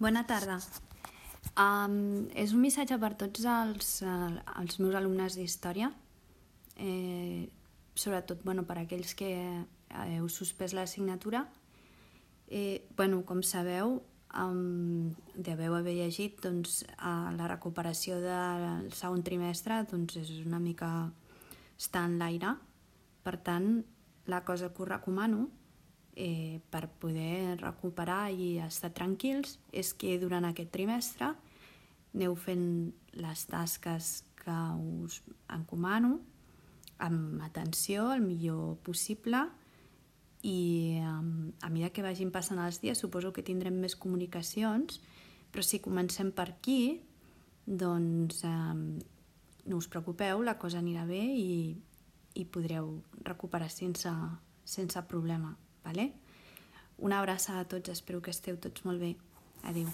Bona tarda. Um, és un missatge per tots els, els meus alumnes d'història, eh, sobretot bueno, per aquells que heu suspès l'assignatura. Eh, bueno, com sabeu, um, deveu haver llegit doncs, uh, la recuperació del segon trimestre doncs, és una mica està en l'aire. Per tant, la cosa que us recomano eh, per poder recuperar i estar tranquils és que durant aquest trimestre aneu fent les tasques que us encomano amb atenció, el millor possible i a mesura que vagin passant els dies suposo que tindrem més comunicacions però si comencem per aquí doncs eh, no us preocupeu, la cosa anirà bé i, i podreu recuperar sense, sense problema. Vale? Una abraçada a tots, espero que esteu tots molt bé. Adéu.